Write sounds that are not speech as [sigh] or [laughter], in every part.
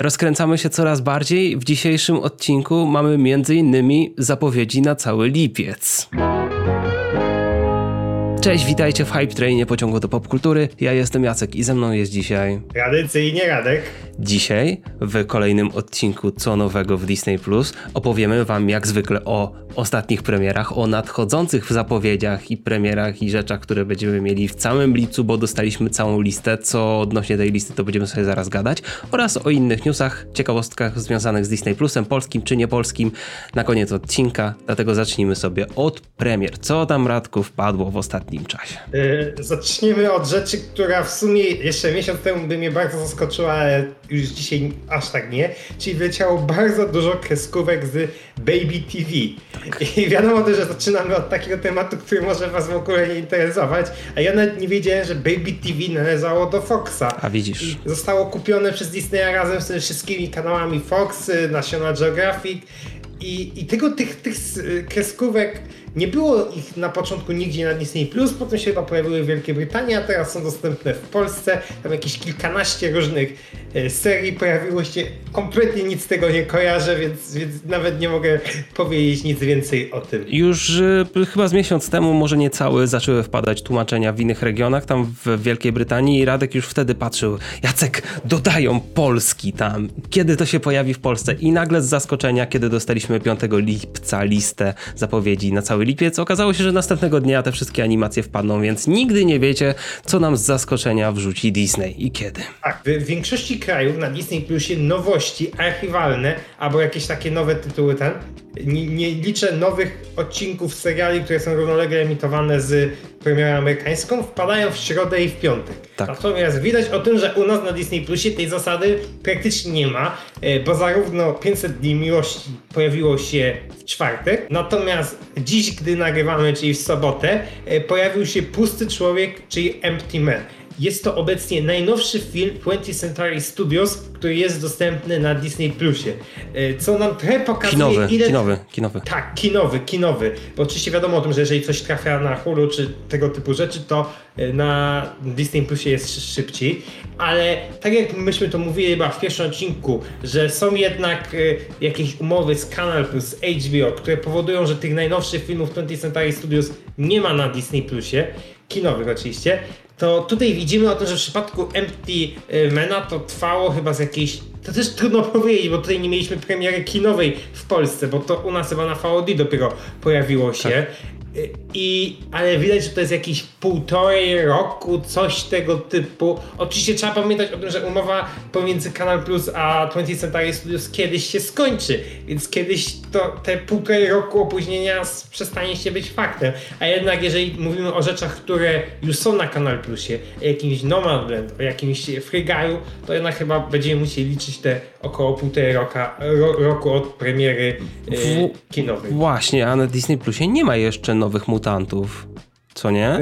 Rozkręcamy się coraz bardziej. W dzisiejszym odcinku mamy m.in. zapowiedzi na cały lipiec. Cześć, witajcie w Hype Trainie pociągu do popkultury. Ja jestem Jacek i ze mną jest dzisiaj... Tradycyjnie Radek. Dzisiaj w kolejnym odcinku Co Nowego w Disney Plus opowiemy wam jak zwykle o ostatnich premierach, o nadchodzących w zapowiedziach i premierach i rzeczach, które będziemy mieli w całym lipcu, bo dostaliśmy całą listę, co odnośnie tej listy to będziemy sobie zaraz gadać, oraz o innych newsach, ciekawostkach związanych z Disney Plusem, polskim czy niepolskim na koniec odcinka, dlatego zacznijmy sobie od premier. Co tam Radku wpadło w ostatnim czasie? Yy, zaczniemy od rzeczy, która w sumie jeszcze miesiąc temu by mnie bardzo zaskoczyła, ale już dzisiaj aż tak nie, czyli wleciało bardzo dużo kreskówek z Baby TV. Tak. I wiadomo też, że zaczynamy od takiego tematu, który może was w ogóle nie interesować, a ja nawet nie wiedziałem, że Baby TV należało do Foxa. A widzisz. I zostało kupione przez Disneya razem z tymi wszystkimi kanałami Fox, National Geographic i, i tego, tych, tych kreskówek nie było ich na początku nigdzie na Disney+, Plus, potem się chyba pojawiły w Wielkiej Brytanii, a teraz są dostępne w Polsce. Tam jakieś kilkanaście różnych e, serii pojawiło się. Kompletnie nic z tego nie kojarzę, więc, więc nawet nie mogę powiedzieć nic więcej o tym. Już y, chyba z miesiąc temu, może nie cały, zaczęły wpadać tłumaczenia w innych regionach, tam w Wielkiej Brytanii i Radek już wtedy patrzył, Jacek, dodają Polski tam, kiedy to się pojawi w Polsce i nagle z zaskoczenia, kiedy dostaliśmy 5 lipca listę zapowiedzi na cały cały lipiec. Okazało się, że następnego dnia te wszystkie animacje wpadną, więc nigdy nie wiecie, co nam z zaskoczenia wrzuci Disney i kiedy. Tak, w większości krajów na Disney Plusie nowości archiwalne albo jakieś takie nowe tytuły ten. Nie, nie liczę nowych odcinków seriali, które są równolegle emitowane z premierą amerykańską, wpadają w środę i w piątek. Tak. Natomiast widać o tym, że u nas na Disney Plusie tej zasady praktycznie nie ma, e, bo zarówno 500 Dni Miłości pojawiło się w czwartek, natomiast dziś, gdy nagrywamy, czyli w sobotę, e, pojawił się Pusty Człowiek, czyli Empty Man. Jest to obecnie najnowszy film 20th Century Studios, który jest dostępny na Disney Plusie. E, co nam trochę pokazuje, kinowy, ile... Kinowy, kinowy. Tak, kinowy, kinowy. Bo oczywiście wiadomo o tym, że jeżeli coś trafia na Hulu czy tego typu rzeczy, to e, na Disney Plusie jest szybciej. Ale tak jak myśmy to mówili chyba w pierwszym odcinku, że są jednak e, jakieś umowy z Canal Plus, HBO, które powodują, że tych najnowszych filmów 20th Century Studios nie ma na Disney Plusie, kinowych oczywiście, to tutaj widzimy o tym, że w przypadku Empty Mena to trwało chyba z jakiejś to też trudno [laughs] powiedzieć, bo tutaj nie mieliśmy premiery kinowej w Polsce, bo to u nas chyba na VOD dopiero pojawiło się. Tak. I, ale widać, że to jest jakieś półtorej roku, coś tego typu. Oczywiście trzeba pamiętać o tym, że umowa pomiędzy Canal Plus a 20th Century Studios kiedyś się skończy, więc kiedyś to te półtorej roku opóźnienia przestanie się być faktem. A jednak jeżeli mówimy o rzeczach, które już są na Canal Plusie, o jakimś Nomadland, o jakimś Free Guy'u, to jednak chyba będziemy musieli liczyć te około półtorej roka, ro, roku od premiery e, kinowej. Właśnie, a na Disney Plusie nie ma jeszcze nowych mutantów. Co nie?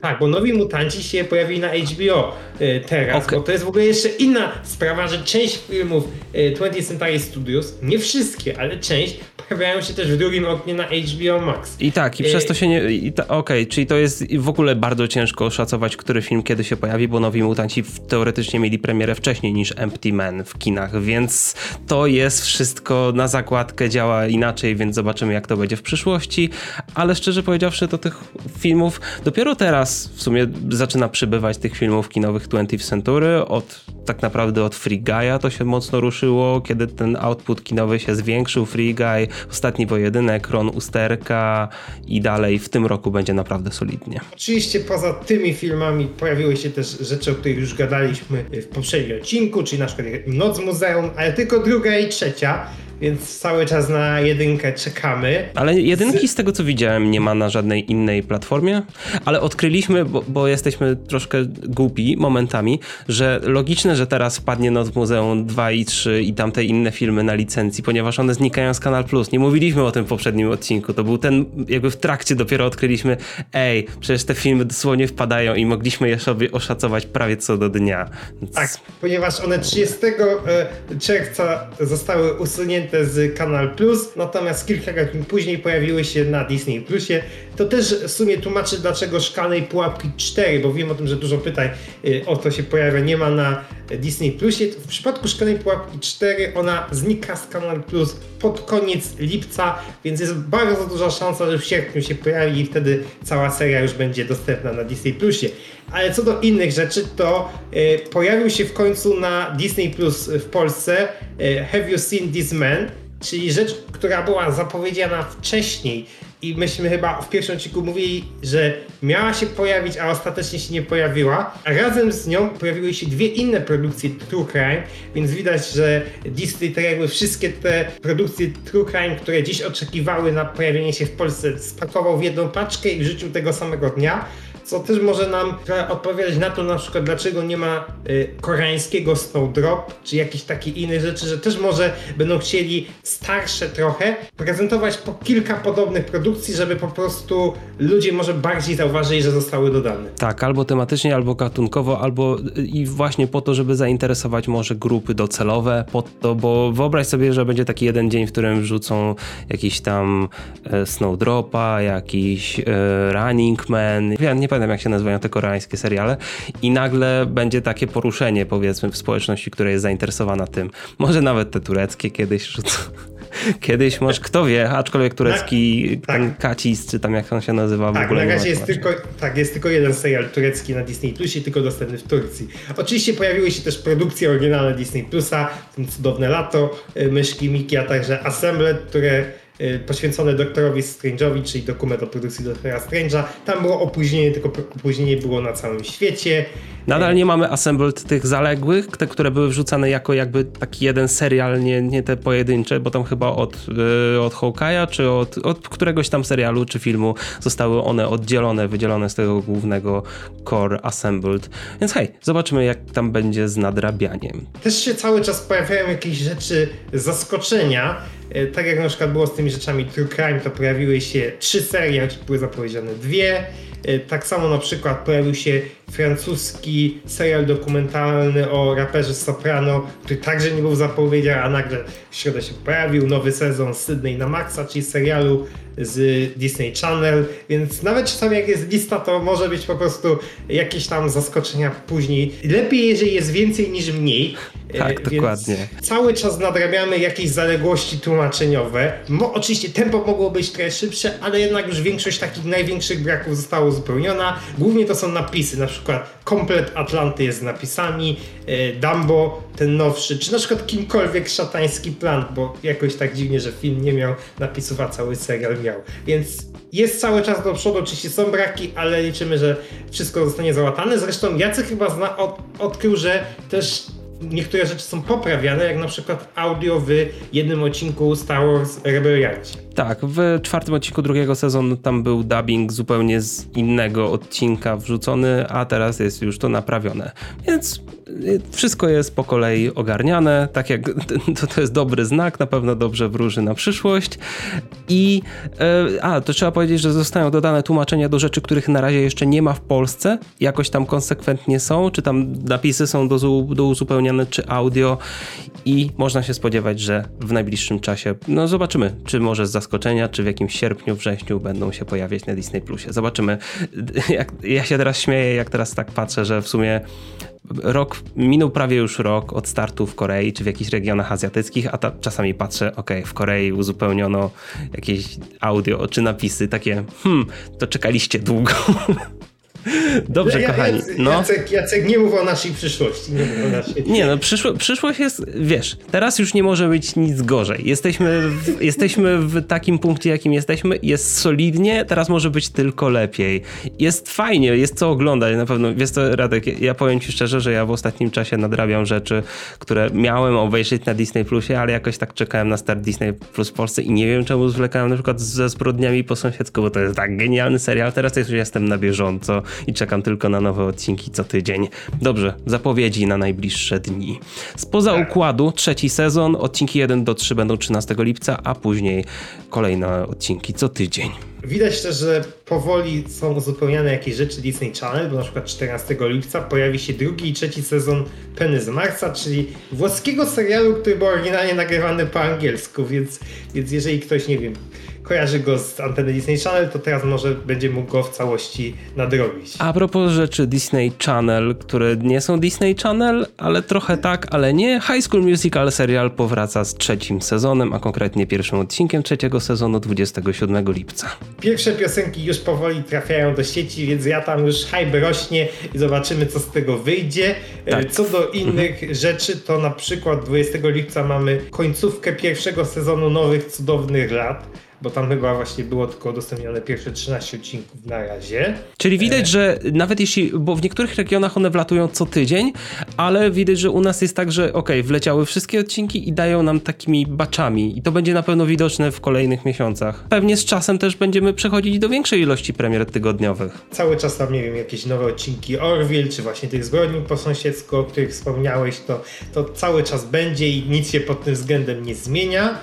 Tak, bo nowi mutanci się pojawili na HBO y, teraz, okay. bo to jest w ogóle jeszcze inna sprawa, że część filmów 20th y, Century Studios, nie wszystkie, ale część, pojawiają się też w drugim oknie na HBO Max. I tak, i przez to się nie... Okej, okay, czyli to jest w ogóle bardzo ciężko oszacować, który film kiedy się pojawi, bo nowi mutanci teoretycznie mieli premierę wcześniej niż Empty Man w kinach, więc to jest wszystko na zakładkę, działa inaczej, więc zobaczymy jak to będzie w przyszłości, ale szczerze powiedziawszy to tych filmów dopiero teraz w sumie zaczyna przybywać tych filmów kinowych 20th Century, od tak naprawdę od Free Guy'a to się mocno ruszyło, kiedy ten output kinowy się zwiększył, Free Guy, ostatni pojedynek, Ron Usterka i dalej w tym roku będzie naprawdę solidnie. Oczywiście poza tymi filmami pojawiły się też rzeczy, o których już gadaliśmy w poprzednim odcinku, czyli na przykład Noc Muzeum, ale tylko druga i trzecia więc cały czas na jedynkę czekamy. Ale jedynki z tego co widziałem nie ma na żadnej innej platformie, ale odkryliśmy, bo, bo jesteśmy troszkę głupi momentami, że logiczne, że teraz wpadnie Noc Muzeum 2 i 3 i tamte inne filmy na licencji, ponieważ one znikają z Kanal Nie mówiliśmy o tym w poprzednim odcinku, to był ten, jakby w trakcie dopiero odkryliśmy, ej, przecież te filmy dosłownie wpadają i mogliśmy je sobie oszacować prawie co do dnia. Więc... Tak, ponieważ one 30 e, czerwca zostały usunięte z Kanal Plus, natomiast kilka godzin później pojawiły się na Disney Plusie. To też w sumie tłumaczy dlaczego szklanej pułapki 4, bo wiem o tym, że dużo pytań y, o to się pojawia. Nie ma na Disney Plusie. W przypadku Szklanej Pułapki 4 ona znika z Kanal Plus pod koniec lipca, więc jest bardzo duża szansa, że w sierpniu się pojawi i wtedy cała seria już będzie dostępna na Disney Plusie. Ale co do innych rzeczy, to e, pojawił się w końcu na Disney Plus w Polsce e, Have You Seen This Man? Czyli rzecz, która była zapowiedziana wcześniej i myśmy chyba w pierwszym odcinku mówili, że miała się pojawić, a ostatecznie się nie pojawiła. A razem z nią pojawiły się dwie inne produkcje True Crime, więc widać, że Disney jakby wszystkie te produkcje True Crime, które dziś oczekiwały na pojawienie się w Polsce, spakował w jedną paczkę i wrzucił tego samego dnia co też może nam odpowiadać na to na przykład dlaczego nie ma y, koreańskiego Snowdrop, czy jakieś takie inne rzeczy, że też może będą chcieli starsze trochę prezentować po kilka podobnych produkcji, żeby po prostu ludzie może bardziej zauważyli, że zostały dodane. Tak, albo tematycznie, albo gatunkowo, albo y, i właśnie po to, żeby zainteresować może grupy docelowe, po to, bo wyobraź sobie, że będzie taki jeden dzień, w którym wrzucą jakiś tam e, Snowdropa, jakiś e, Running Man, ja nie pamiętam jak się nazywają te koreańskie seriale i nagle będzie takie poruszenie powiedzmy w społeczności, która jest zainteresowana tym. Może nawet te tureckie kiedyś rzucą. [laughs] Kiedyś może, kto wie, aczkolwiek turecki tak, tak. Kacis, czy tam jak on się nazywa tak, w ogóle. Na razie jest tylko, tak, jest tylko jeden serial turecki na Disney Plusie, tylko dostępny w Turcji. Oczywiście pojawiły się też produkcje oryginalne Disney Plusa, Cudowne Lato, y, Myszki Miki, a także Assembled, które poświęcone doktorowi Strange'owi, czyli dokument o produkcji doktora Strange'a. Tam było opóźnienie, tylko opóźnienie było na całym świecie. Nadal nie mamy assembled tych zaległych, te, które były wrzucane jako jakby taki jeden serial, nie, nie te pojedyncze, bo tam chyba od, yy, od Hawkeye'a, czy od, od któregoś tam serialu, czy filmu zostały one oddzielone, wydzielone z tego głównego core assembled. Więc hej, zobaczymy jak tam będzie z nadrabianiem. Też się cały czas pojawiają jakieś rzeczy zaskoczenia, tak jak na przykład było z tymi rzeczami True Crime, to pojawiły się trzy serie, choć były zapowiedziane dwie. E, tak samo na przykład pojawił się francuski serial dokumentalny o raperze Soprano, który także nie był zapowiedziany, a nagle w środę się pojawił. Nowy sezon Sydney na Maxa, czyli serialu z Disney Channel, więc nawet czasami jak jest lista, to może być po prostu jakieś tam zaskoczenia później. Lepiej, jeżeli jest więcej niż mniej. Tak, e, dokładnie. Cały czas nadrabiamy jakieś zaległości tłumaczeniowe. Mo, oczywiście tempo mogło być trochę szybsze, ale jednak już większość takich największych braków została uzupełniona. Głównie to są napisy, na przykład komplet Atlanty jest z napisami, e, Dumbo, ten nowszy, czy na przykład kimkolwiek szatański plan, bo jakoś tak dziwnie, że film nie miał napisów, a cały serial miał. Więc jest cały czas do przodu, oczywiście są braki, ale liczymy, że wszystko zostanie załatane. Zresztą Jacek chyba zna, od, odkrył, że też niektóre rzeczy są poprawiane, jak na przykład audio w jednym odcinku Star Wars Rebeliancie. Tak, w czwartym odcinku drugiego sezonu tam był dubbing zupełnie z innego odcinka wrzucony, a teraz jest już to naprawione. Więc y, wszystko jest po kolei ogarniane, tak jak [laughs] to, to jest dobry znak, na pewno dobrze wróży na przyszłość. I e, a, to trzeba powiedzieć, że zostają dodane tłumaczenia do rzeczy, których na razie jeszcze nie ma w Polsce, jakoś tam konsekwentnie są, czy tam napisy są do, do uzupełniane, czy audio i można się spodziewać, że w najbliższym czasie, no zobaczymy, czy może z zaskoczenia, czy w jakimś sierpniu, wrześniu będą się pojawiać na Disney Plusie. Zobaczymy. Jak, ja się teraz śmieję, jak teraz tak patrzę, że w sumie rok, minął prawie już rok od startu w Korei, czy w jakichś regionach azjatyckich, a ta, czasami patrzę, ok, w Korei uzupełniono jakieś audio czy napisy, takie, hmm, to czekaliście długo. [laughs] Dobrze, ja, kochani. No. Jacek, Jacek, nie mów o naszej przyszłości. Nie, mów o naszej... nie no, przyszło, przyszłość jest, wiesz, teraz już nie może być nic gorzej. Jesteśmy w, jesteśmy w takim punkcie, jakim jesteśmy. Jest solidnie, teraz może być tylko lepiej. Jest fajnie, jest co oglądać na pewno. Wiesz co, Radek, ja powiem ci szczerze, że ja w ostatnim czasie nadrabiam rzeczy, które miałem obejrzeć na Disney Plusie, ale jakoś tak czekałem na start Disney Plus w Polsce i nie wiem czemu zwlekałem na przykład ze zbrodniami po sąsiedzku, bo to jest tak genialny serial. Teraz już jestem na bieżąco i czekam tylko na nowe odcinki co tydzień. Dobrze, zapowiedzi na najbliższe dni. Spoza tak. układu trzeci sezon, odcinki 1 do 3 będą 13 lipca, a później kolejne odcinki co tydzień. Widać też, że powoli są uzupełniane jakieś rzeczy Disney Channel, bo na przykład 14 lipca pojawi się drugi i trzeci sezon Penny z Marsa, czyli włoskiego serialu, który był oryginalnie nagrywany po angielsku, więc, więc jeżeli ktoś, nie wiem, kojarzy go z anteny Disney Channel, to teraz może będzie mógł go w całości nadrobić. A propos rzeczy Disney Channel, które nie są Disney Channel, ale trochę tak, ale nie, High School Musical serial powraca z trzecim sezonem, a konkretnie pierwszym odcinkiem trzeciego sezonu 27 lipca. Pierwsze piosenki już powoli trafiają do sieci, więc ja tam już hype rośnie i zobaczymy, co z tego wyjdzie. E, tak. Co do innych mhm. rzeczy, to na przykład 20 lipca mamy końcówkę pierwszego sezonu Nowych Cudownych Lat bo tam chyba właśnie było tylko udostępnione pierwsze 13 odcinków na razie. Czyli widać, e... że nawet jeśli, bo w niektórych regionach one wlatują co tydzień, ale widać, że u nas jest tak, że ok, wleciały wszystkie odcinki i dają nam takimi baczami i to będzie na pewno widoczne w kolejnych miesiącach. Pewnie z czasem też będziemy przechodzić do większej ilości premier tygodniowych. Cały czas tam, nie wiem, jakieś nowe odcinki Orville, czy właśnie tych zbrodni po sąsiedzku, o których wspomniałeś, to, to cały czas będzie i nic się pod tym względem nie zmienia.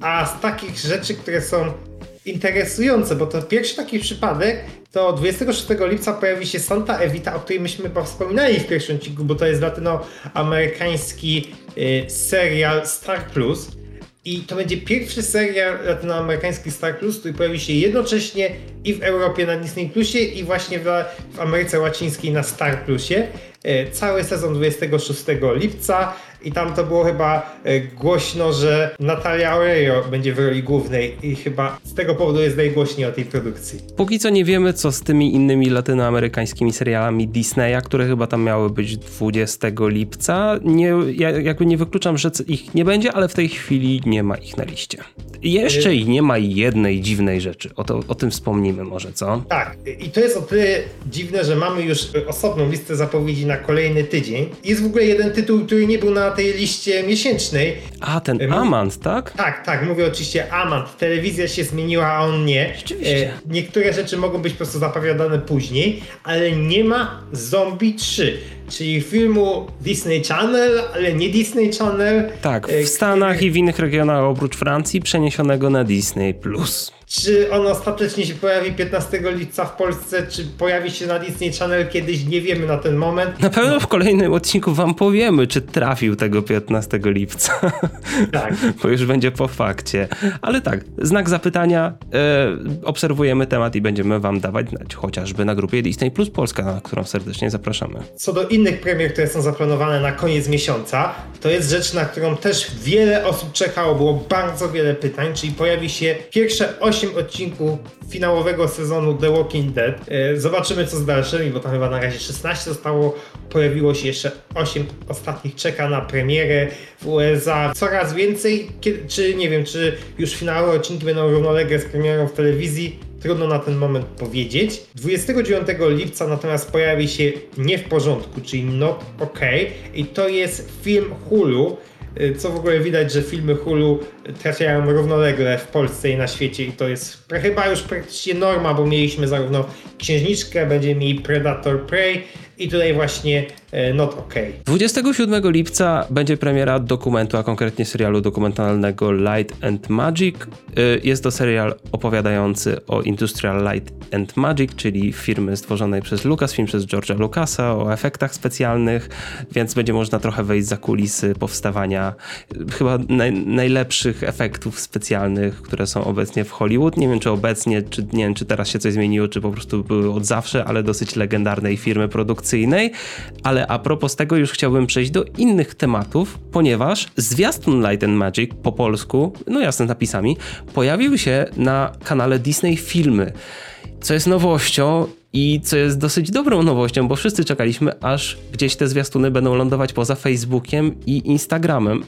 A z takich rzeczy, które są interesujące, bo to pierwszy taki przypadek, to 26 lipca pojawi się Santa Evita, o której myśmy wspominali w pierwszym odcinku, bo to jest latynoamerykański y, serial Star Plus. I to będzie pierwszy serial latynoamerykański Star Plus, który pojawi się jednocześnie i w Europie na Disney Plusie i właśnie w, w Ameryce Łacińskiej na Star Plusie. Y, cały sezon 26 lipca. I tam to było chyba e, głośno, że Natalia Oreiro będzie w roli głównej i chyba z tego powodu jest najgłośniej o tej produkcji. Póki co nie wiemy, co z tymi innymi latynoamerykańskimi serialami Disneya, które chyba tam miały być 20 lipca. Nie, ja jakby nie wykluczam, że ich nie będzie, ale w tej chwili nie ma ich na liście. Jeszcze i nie ma jednej dziwnej rzeczy. O, to, o tym wspomnimy może, co? Tak. I to jest o tyle dziwne, że mamy już osobną listę zapowiedzi na kolejny tydzień. Jest w ogóle jeden tytuł, który nie był na na tej liście miesięcznej. A, ten Amant, tak? Tak, tak, mówię oczywiście Amant. Telewizja się zmieniła, a on nie. Rzeczywiście. niektóre rzeczy mogą być po prostu zapowiadane później, ale nie ma Zombie 3 czyli filmu Disney Channel, ale nie Disney Channel. Tak, w Stanach i w innych regionach oprócz Francji przeniesionego na Disney+. Plus. Czy on ostatecznie się pojawi 15 lipca w Polsce, czy pojawi się na Disney Channel kiedyś, nie wiemy na ten moment. Na pewno w kolejnym odcinku wam powiemy, czy trafił tego 15 lipca. Tak. [laughs] Bo już będzie po fakcie. Ale tak, znak zapytania, e, obserwujemy temat i będziemy wam dawać znać, chociażby na grupie Disney Plus Polska, na którą serdecznie zapraszamy. Co do innych premier, które są zaplanowane na koniec miesiąca, to jest rzecz, na którą też wiele osób czekało, było bardzo wiele pytań, czyli pojawi się pierwsze 8 8 odcinków finałowego sezonu The Walking Dead. E, zobaczymy co z dalszymi, bo tam chyba na razie 16 zostało, pojawiło się jeszcze 8 ostatnich, czeka na premierę w USA. Coraz więcej, czy nie wiem, czy już finałowe odcinki będą równolegle z premierą w telewizji, Trudno na ten moment powiedzieć. 29 lipca natomiast pojawi się Nie w porządku, czyli Not OK i to jest film Hulu, Y, co w ogóle widać, że filmy Hulu trafiają równolegle w Polsce i na świecie i to jest chyba już praktycznie norma, bo mieliśmy zarówno Księżniczkę, będziemy mieli Predator Prey i tutaj właśnie e, Not OK. 27 lipca będzie premiera dokumentu, a konkretnie serialu dokumentalnego Light and Magic. E, jest to serial opowiadający o Industrial Light and Magic, czyli firmy stworzonej przez Lucasfilm, przez George'a Lucasa, o efektach specjalnych, więc będzie można trochę wejść za kulisy powstawania e, chyba naj, najlepszych efektów specjalnych, które są obecnie w Hollywood. Nie wiem, czy obecnie, czy nie wiem, czy teraz się coś zmieniło, czy po prostu były od zawsze, ale dosyć legendarnej firmy produkcyjnej ale a propos tego już chciałbym przejść do innych tematów, ponieważ zwiastun Light and Magic po polsku, no jasne napisami, pojawił się na kanale Disney Filmy. Co jest nowością i co jest dosyć dobrą nowością, bo wszyscy czekaliśmy, aż gdzieś te zwiastuny będą lądować poza Facebookiem i Instagramem.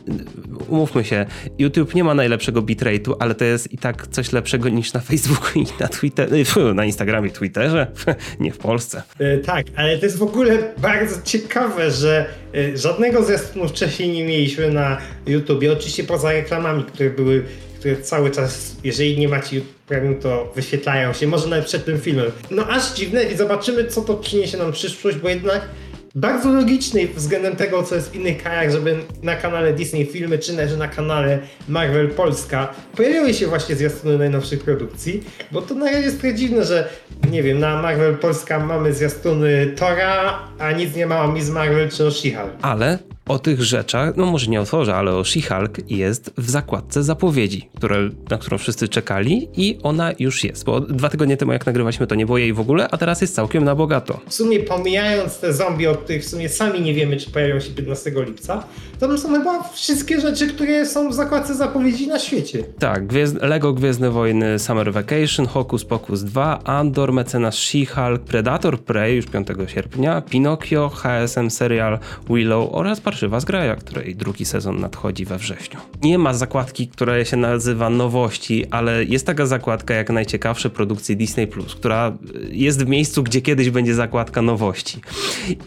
Umówmy się, YouTube nie ma najlepszego bitrate'u, ale to jest i tak coś lepszego niż na Facebooku i na Twitterze, na Instagramie, Twitterze, [laughs] nie w Polsce. E, tak, ale to jest w ogóle bardzo ciekawe, że e, żadnego zwiastunu wcześniej nie mieliśmy na YouTubie, oczywiście poza reklamami, które były które cały czas, jeżeli nie macie Premium, to wyświetlają się, może nawet przed tym filmem. No aż dziwne i zobaczymy, co to przyniesie nam przyszłość, bo jednak bardzo logiczny względem tego, co jest w innych krajach, żeby na kanale Disney Filmy, czy też na kanale Marvel Polska pojawiały się właśnie zwiastuny najnowszych produkcji, bo to na razie jest trochę dziwne, że nie wiem, na Marvel Polska mamy zwiastuny Tora, a nic nie ma o Miss Marvel czy o she Ale o tych rzeczach, no może nie otworzę, ale o She-Hulk jest w zakładce zapowiedzi, które, na którą wszyscy czekali i ona już jest, bo dwa tygodnie temu jak nagrywaliśmy to nie było jej w ogóle, a teraz jest całkiem na bogato. W sumie pomijając te zombie, o których w sumie sami nie wiemy, czy pojawią się 15 lipca, to tam są chyba wszystkie rzeczy, które są w zakładce zapowiedzi na świecie. Tak, Gwiezdne, Lego Gwiezdne Wojny Summer Vacation, Hocus Pocus 2, Andor, Mecenas She-Hulk, Predator Prey już 5 sierpnia, Pinocchio, HSM Serial Willow oraz Parszywa Zgraja, której drugi sezon nadchodzi we wrześniu. Nie ma zakładki, która się nazywa Nowości, ale jest taka zakładka jak najciekawsze produkcje Disney+, która jest w miejscu, gdzie kiedyś będzie zakładka Nowości.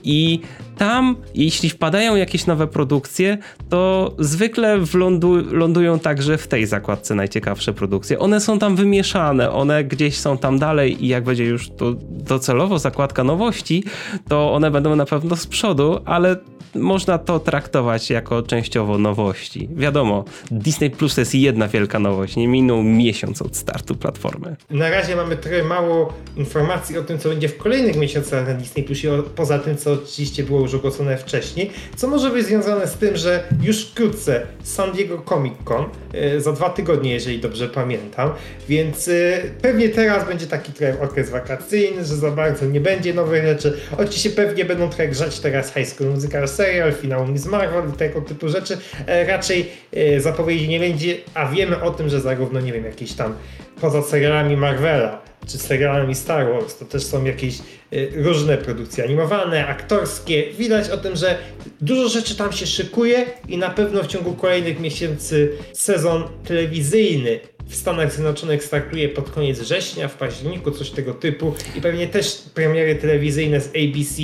I tam, jeśli wpadają jakieś nowe produkcje, to zwykle wlądu, lądują także w tej zakładce najciekawsze produkcje. One są tam wymieszane, one gdzieś są tam dalej i jak będzie już to docelowo zakładka nowości, to one będą na pewno z przodu, ale można to traktować jako częściowo nowości. Wiadomo, Disney Plus to jest jedna wielka nowość, nie minął miesiąc od startu platformy. Na razie mamy trochę mało informacji o tym, co będzie w kolejnych miesiącach na Disney Plusie, poza tym, co oczywiście było już ogłoszone wcześniej, co może być związane z tym, że już wkrótce San Diego Comic Con, e, za dwa tygodnie, jeżeli dobrze pamiętam, więc e, pewnie teraz będzie taki trochę okres wakacyjny, że za bardzo nie będzie nowych rzeczy. Oczywiście pewnie będą trochę grzać teraz High School Musical serial, finał Miss Marvel i tego typu rzeczy. E, raczej zapowiedzi nie będzie, a wiemy o tym, że zarówno, nie wiem, jakieś tam poza serialami Marvela, czy serialami Star Wars, to też są jakieś y, różne produkcje animowane, aktorskie. Widać o tym, że dużo rzeczy tam się szykuje i na pewno w ciągu kolejnych miesięcy sezon telewizyjny w Stanach Zjednoczonych startuje pod koniec września, w październiku, coś tego typu. I pewnie też premiery telewizyjne z ABC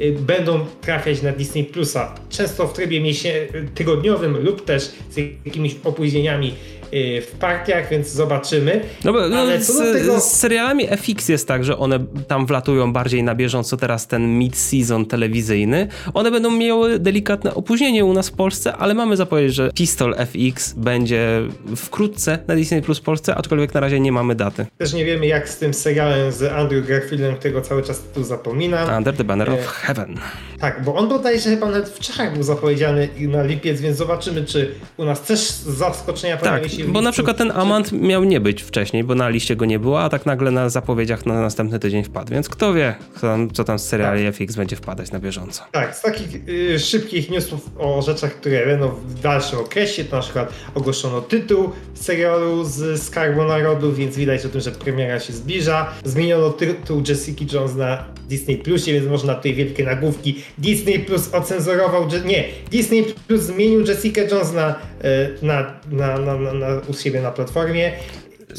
y, będą trafiać na Disney Plusa, często w trybie tygodniowym lub też z jakimiś opóźnieniami w partiach, więc zobaczymy. No bo no, z, tego... z, serialami FX jest tak, że one tam wlatują bardziej na bieżąco teraz ten mid-season telewizyjny. One będą miały delikatne opóźnienie u nas w Polsce, ale mamy zapowiedź, że Pistol FX będzie wkrótce na Disney Plus Polsce, aczkolwiek na razie nie mamy daty. Też nie wiemy jak z tym serialem z Andrew Garfieldem, którego cały czas tu zapominam. Under the Banner of e, Heaven. Tak, bo on bodajże chyba nawet w Czechach był zapowiedziany na lipiec, więc zobaczymy, czy u nas też zaskoczenia tak, się bo na przykład ten Amant miał nie być wcześniej, bo na liście go nie było, a tak nagle na zapowiedziach na następny tydzień wpadł, więc kto wie, co tam, co tam z seriali tak. FX będzie wpadać na bieżąco. Tak, z takich y, szybkich newsów o rzeczach, które będą w dalszym okresie, to na przykład ogłoszono tytuł serialu z Skarbu Narodu, więc widać o tym, że premiera się zbliża. Zmieniono tytuł Jessica Jones na Disney Plusie, więc można tutaj wielkie nagłówki. Disney Plus ocenzurował, nie, Disney Plus zmienił Jessica Jones na, na, na, na, na, na u siebie na platformie.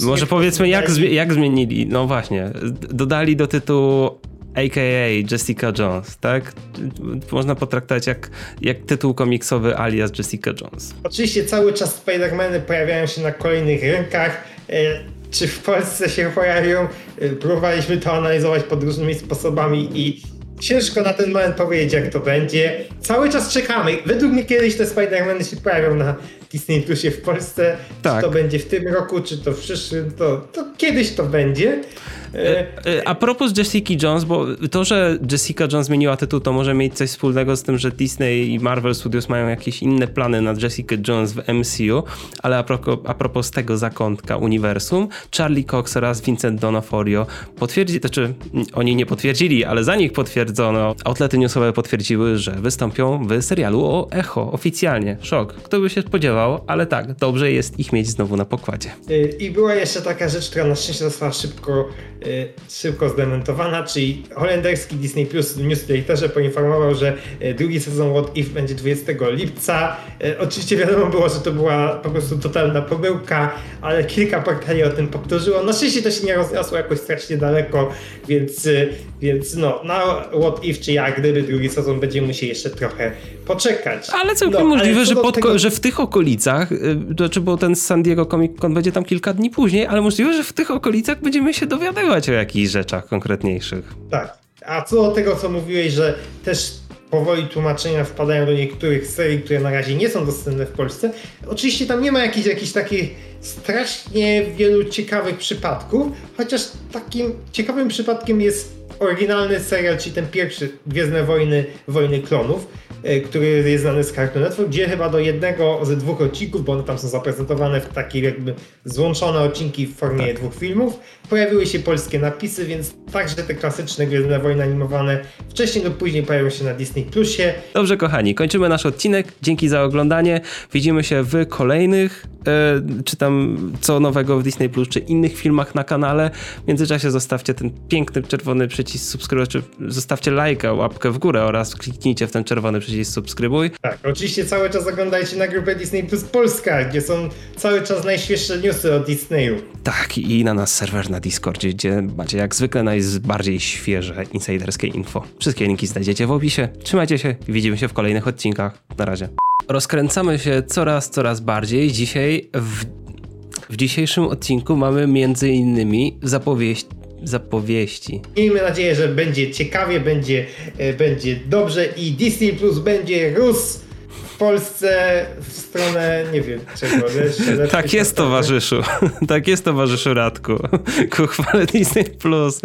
Może powiedzmy, jak, jak zmienili? No właśnie, dodali do tytułu a.k.a. Jessica Jones, tak? Można potraktować jak, jak tytuł komiksowy alias Jessica Jones. Oczywiście cały czas Spider-Many pojawiają się na kolejnych rynkach. E, czy w Polsce się pojawią? E, próbowaliśmy to analizować pod różnymi sposobami i ciężko na ten moment powiedzieć, jak to będzie. Cały czas czekamy. Według mnie kiedyś te Spider-Many się pojawią na Disney Plusie w Polsce. Tak. Czy to będzie w tym roku, czy to w przyszłym, to, to kiedyś to będzie. E, e, a propos Jessica Jones, bo to, że Jessica Jones zmieniła tytuł, to może mieć coś wspólnego z tym, że Disney i Marvel Studios mają jakieś inne plany na Jessica Jones w MCU, ale a propos, a propos tego zakątka uniwersum, Charlie Cox oraz Vincent D'Onofrio potwierdzili, to znaczy oni nie potwierdzili, ale za nich potwierdzono, outlety newsowe potwierdziły, że wystąpią w serialu o Echo oficjalnie. Szok. Kto by się spodziewał, ale tak, dobrze jest ich mieć znowu na pokładzie. Y, I była jeszcze taka rzecz, która na szczęście została szybko szybko zdementowana, czyli holenderski Disney Plus w newsletterze poinformował, że y, drugi sezon What If będzie 20 lipca. Y, oczywiście wiadomo było, że to była po prostu totalna pomyłka, ale kilka portali o tym powtórzyło. Na szczęście to się nie rozniosło jakoś strasznie daleko, więc, więc no, na What If czy jak gdyby drugi sezon będziemy musieli jeszcze trochę poczekać. Ale całkiem no, możliwe, ale że, tego... że w tych okolicach, to znaczy bo ten San Diego Comic Con będzie tam kilka dni później, ale możliwe, że w tych okolicach będziemy się dowiadywać o jakichś rzeczach konkretniejszych. Tak. A co do tego, co mówiłeś, że też powoli tłumaczenia wpadają do niektórych serii, które na razie nie są dostępne w Polsce. Oczywiście tam nie ma jakichś, jakichś takich strasznie wielu ciekawych przypadków, chociaż takim ciekawym przypadkiem jest oryginalny serial, czyli ten pierwszy Gwiezdne Wojny, Wojny Klonów, e, który jest znany z Cartoon Network, gdzie chyba do jednego ze dwóch odcinków, bo one tam są zaprezentowane w takie jakby złączone odcinki w formie dwóch filmów, pojawiły się polskie napisy, więc także te klasyczne Gwiezdne Wojny animowane wcześniej lub później pojawią się na Disney Plusie. Dobrze, kochani, kończymy nasz odcinek. Dzięki za oglądanie. Widzimy się w kolejnych, e, czy tam co nowego w Disney Plus, czy innych filmach na kanale. W międzyczasie zostawcie ten piękny czerwony przycisk czy zostawcie lajka, łapkę w górę oraz kliknijcie w ten czerwony przycisk subskrybuj. Tak, oczywiście cały czas oglądajcie na grupę Disney Plus Polska, gdzie są cały czas najświeższe newsy o Disneyu. Tak, i na nas serwer na Discordzie, gdzie macie jak zwykle najbardziej świeże insiderskie info. Wszystkie linki znajdziecie w opisie. Trzymajcie się i widzimy się w kolejnych odcinkach. Na razie. Rozkręcamy się coraz, coraz bardziej. Dzisiaj w, w dzisiejszym odcinku mamy między innymi zapowiedź, zapowieści. Miejmy nadzieję, że będzie ciekawie, będzie, e, będzie dobrze i Disney Plus będzie rósł w Polsce w stronę, nie wiem czego. [laughs] Tak jest, towarzyszu. [laughs] Tak jest, towarzyszu Radku. [laughs] Ku chwale Disney Plus.